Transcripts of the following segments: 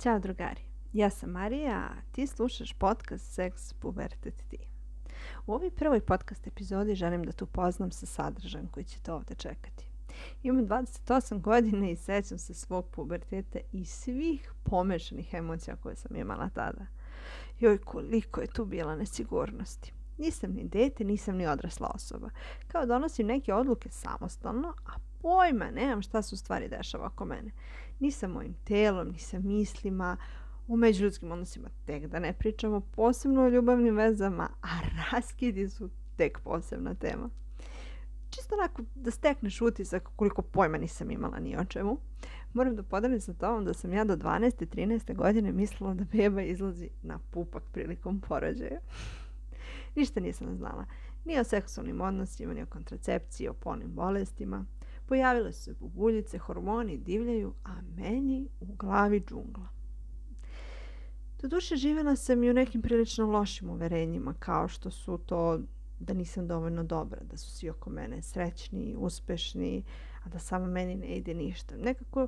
Ćao drugari, ja sam Marija, a ti slušaš podcast Sex Pubertet Ti. U ovoj prvoj podcast epizodi želim da te upoznam sa sadržajem koji će te ovde čekati. Imam 28 godina i sećam se svog puberteta i svih pomešanih emocija koje sam imala tada. Joj, koliko je tu bila nesigurnosti. Nisam ni dete, nisam ni odrasla osoba. Kao donosim neke odluke samostalno, a pojma nemam šta se u stvari dešava oko mene. Ni sa mojim telom, ni sa mislima, o međuljudskim odnosima tek da ne pričamo, posebno o ljubavnim vezama, a raskidi su tek posebna tema. Čisto onako da stekneš utisak koliko pojma nisam imala ni o čemu. Moram da podelim sa tobom da sam ja do 12. 13. godine mislila da beba izlazi na pupak prilikom porođaja. Ništa nisam znala. Ni o seksualnim odnosima, ni o kontracepciji, o polnim bolestima. Pojavile su se bubuljice, hormoni divljaju, a meni u glavi džungla. Doduše živjela sam i u nekim prilično lošim uverenjima, kao što su to da nisam dovoljno dobra, da su svi oko mene srećni, uspešni, a da samo meni ne ide ništa. Nekako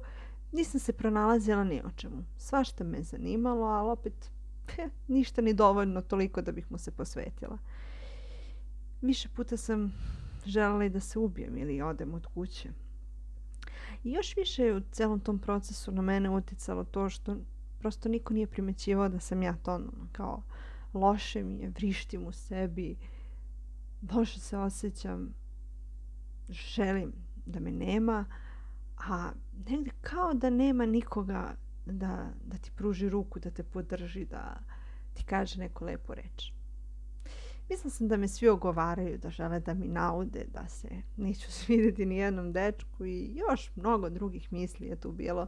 nisam se pronalazila ni o čemu. Svašta me zanimalo, ali opet he, ništa ni dovoljno toliko da bih mu se posvetila. Više puta sam želela i da se ubijem ili odem od kuće. I još više u celom tom procesu na mene uticalo to što prosto niko nije primećivao da sam ja to ono, kao loše mi je, vrištim u sebi, loše se osjećam, želim da me nema, a negde kao da nema nikoga da, da ti pruži ruku, da te podrži, da ti kaže neku lepu reč. Mislila sam da me svi ogovaraju, da žele da mi naude, da se neću svidjeti ni jednom dečku i još mnogo drugih misli je tu bilo.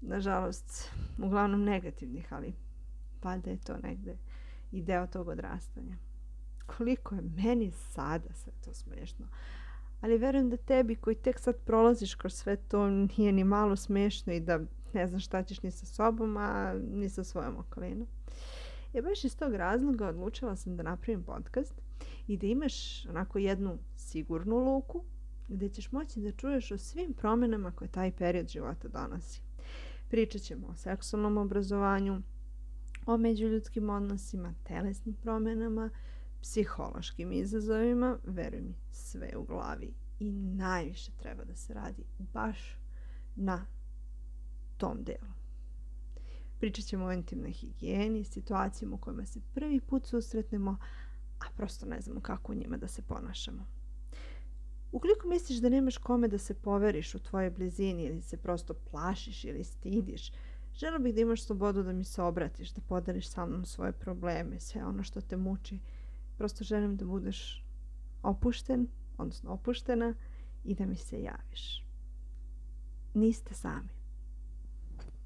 Nažalost, uglavnom negativnih, ali valjda je to negde i deo tog odrastanja. Koliko je meni sada sve to smešno. Ali verujem da tebi koji tek sad prolaziš kroz sve to nije ni malo smešno i da ne znaš šta ćeš ni sa sobom, a ni sa svojom okolinom. Ja baš iz tog razloga odlučila sam da napravim podcast i da imaš onako jednu sigurnu luku gde ćeš moći da čuješ o svim promenama koje taj period života donosi. Pričat ćemo o seksualnom obrazovanju, o međuljudskim odnosima, telesnim promenama, psihološkim izazovima, veruj mi, sve u glavi i najviše treba da se radi baš na tom delu. Pričat ćemo o intimnoj higijeni, situacijama u kojima se prvi put susretnemo, a prosto ne znamo kako u njima da se ponašamo. Ukoliko misliš da nemaš kome da se poveriš u tvojoj blizini ili se prosto plašiš ili stidiš, želo bih da imaš slobodu da mi se obratiš, da podeliš sa mnom svoje probleme, sve ono što te muči. Prosto želim da budeš opušten, odnosno opuštena i da mi se javiš. Niste sami.